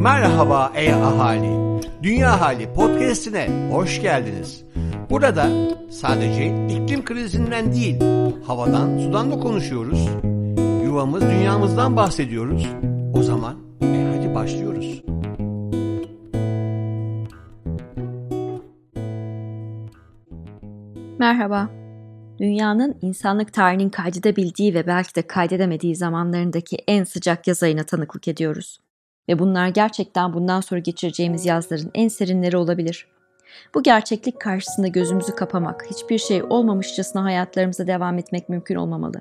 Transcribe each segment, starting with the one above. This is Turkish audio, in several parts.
Merhaba ey ahali. Dünya Hali podcast'ine hoş geldiniz. Burada sadece iklim krizinden değil, havadan, sudan da konuşuyoruz. Yuvamız, dünyamızdan bahsediyoruz. O zaman e hadi başlıyoruz. Merhaba. Dünyanın insanlık tarihinin kaydedebildiği ve belki de kaydedemediği zamanlarındaki en sıcak yaz ayına tanıklık ediyoruz. Ve bunlar gerçekten bundan sonra geçireceğimiz yazların en serinleri olabilir. Bu gerçeklik karşısında gözümüzü kapamak, hiçbir şey olmamışçasına hayatlarımıza devam etmek mümkün olmamalı.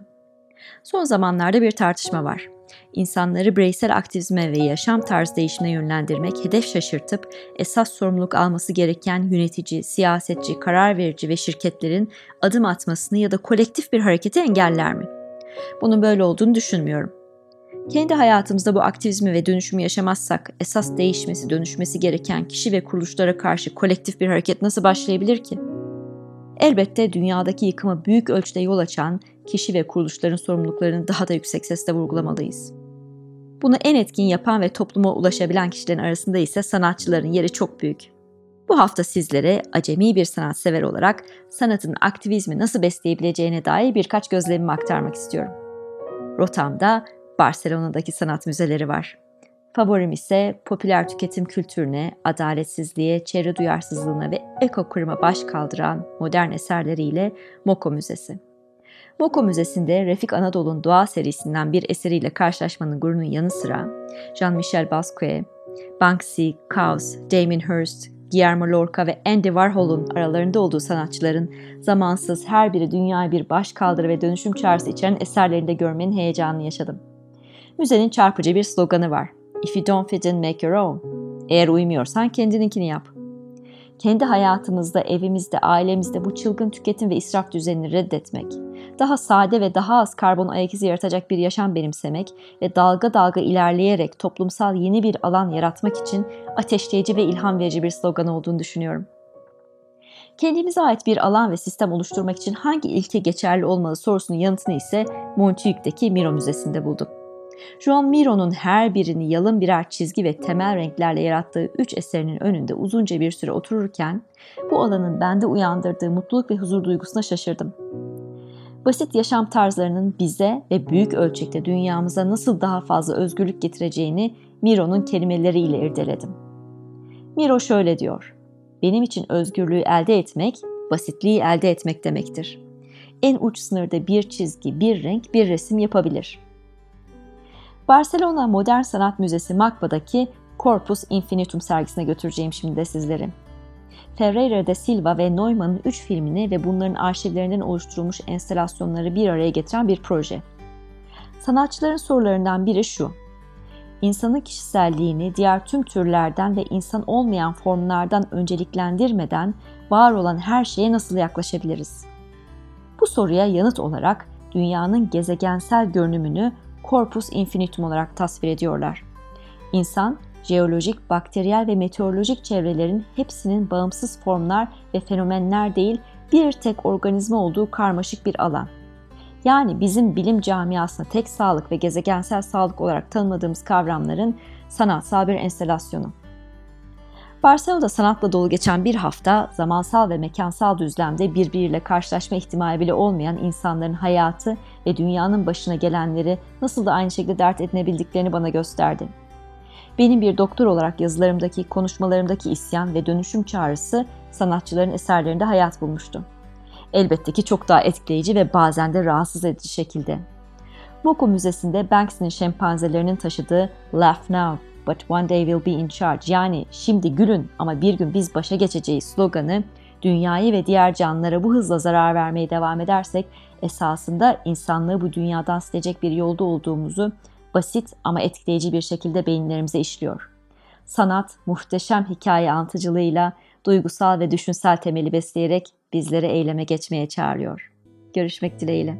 Son zamanlarda bir tartışma var. İnsanları bireysel aktivizme ve yaşam tarzı değişimine yönlendirmek, hedef şaşırtıp esas sorumluluk alması gereken yönetici, siyasetçi, karar verici ve şirketlerin adım atmasını ya da kolektif bir hareketi engeller mi? Bunun böyle olduğunu düşünmüyorum. Kendi hayatımızda bu aktivizmi ve dönüşümü yaşamazsak esas değişmesi, dönüşmesi gereken kişi ve kuruluşlara karşı kolektif bir hareket nasıl başlayabilir ki? Elbette dünyadaki yıkıma büyük ölçüde yol açan kişi ve kuruluşların sorumluluklarını daha da yüksek sesle vurgulamalıyız. Bunu en etkin yapan ve topluma ulaşabilen kişilerin arasında ise sanatçıların yeri çok büyük. Bu hafta sizlere acemi bir sanatsever olarak sanatın aktivizmi nasıl besleyebileceğine dair birkaç gözlemimi aktarmak istiyorum. Rotamda Barcelona'daki sanat müzeleri var. Favorim ise popüler tüketim kültürüne, adaletsizliğe, çevre duyarsızlığına ve ekokırıma baş kaldıran modern eserleriyle Moko Müzesi. Moko Müzesi'nde Refik Anadolu'nun Doğa serisinden bir eseriyle karşılaşmanın gururunun yanı sıra Jean-Michel Basquiat, Banksy, Kaus, Damien Hirst, Guillermo Lorca ve Andy Warhol'un aralarında olduğu sanatçıların zamansız her biri dünyaya bir baş kaldırı ve dönüşüm çağrısı içeren eserlerinde görmenin heyecanını yaşadım. Müzenin çarpıcı bir sloganı var. If you don't fit in, make your own. Eğer uymuyorsan kendininkini yap. Kendi hayatımızda, evimizde, ailemizde bu çılgın tüketim ve israf düzenini reddetmek, daha sade ve daha az karbon ayak izi yaratacak bir yaşam benimsemek ve dalga dalga ilerleyerek toplumsal yeni bir alan yaratmak için ateşleyici ve ilham verici bir slogan olduğunu düşünüyorum. Kendimize ait bir alan ve sistem oluşturmak için hangi ilke geçerli olmalı sorusunun yanıtını ise Montjuic'deki Miro Müzesi'nde buldum. Juan Miro'nun her birini yalın birer çizgi ve temel renklerle yarattığı üç eserinin önünde uzunca bir süre otururken bu alanın bende uyandırdığı mutluluk ve huzur duygusuna şaşırdım. Basit yaşam tarzlarının bize ve büyük ölçekte dünyamıza nasıl daha fazla özgürlük getireceğini Miro'nun kelimeleriyle irdeledim. Miro şöyle diyor. Benim için özgürlüğü elde etmek, basitliği elde etmek demektir. En uç sınırda bir çizgi, bir renk, bir resim yapabilir. Barcelona Modern Sanat Müzesi MACBA'daki Corpus Infinitum sergisine götüreceğim şimdi de sizleri. Ferreira de Silva ve Neumann'ın 3 filmini ve bunların arşivlerinden oluşturulmuş enstalasyonları bir araya getiren bir proje. Sanatçıların sorularından biri şu. İnsanın kişiselliğini diğer tüm türlerden ve insan olmayan formlardan önceliklendirmeden var olan her şeye nasıl yaklaşabiliriz? Bu soruya yanıt olarak dünyanın gezegensel görünümünü corpus infinitum olarak tasvir ediyorlar. İnsan, jeolojik, bakteriyel ve meteorolojik çevrelerin hepsinin bağımsız formlar ve fenomenler değil bir tek organizma olduğu karmaşık bir alan. Yani bizim bilim camiasında tek sağlık ve gezegensel sağlık olarak tanımladığımız kavramların sanatsal bir enstelasyonu. Barcelona'da sanatla dolu geçen bir hafta zamansal ve mekansal düzlemde birbiriyle karşılaşma ihtimali bile olmayan insanların hayatı ve dünyanın başına gelenleri nasıl da aynı şekilde dert edinebildiklerini bana gösterdi. Benim bir doktor olarak yazılarımdaki, konuşmalarımdaki isyan ve dönüşüm çağrısı sanatçıların eserlerinde hayat bulmuştu. Elbette ki çok daha etkileyici ve bazen de rahatsız edici şekilde. Moko Müzesi'nde Banksy'nin şempanzelerinin taşıdığı Laugh Now but one day we'll be in charge yani şimdi gülün ama bir gün biz başa geçeceğiz sloganı dünyayı ve diğer canlılara bu hızla zarar vermeye devam edersek esasında insanlığı bu dünyadan silecek bir yolda olduğumuzu basit ama etkileyici bir şekilde beyinlerimize işliyor. Sanat muhteşem hikaye anlatıcılığıyla duygusal ve düşünsel temeli besleyerek bizleri eyleme geçmeye çağırıyor. Görüşmek dileğiyle.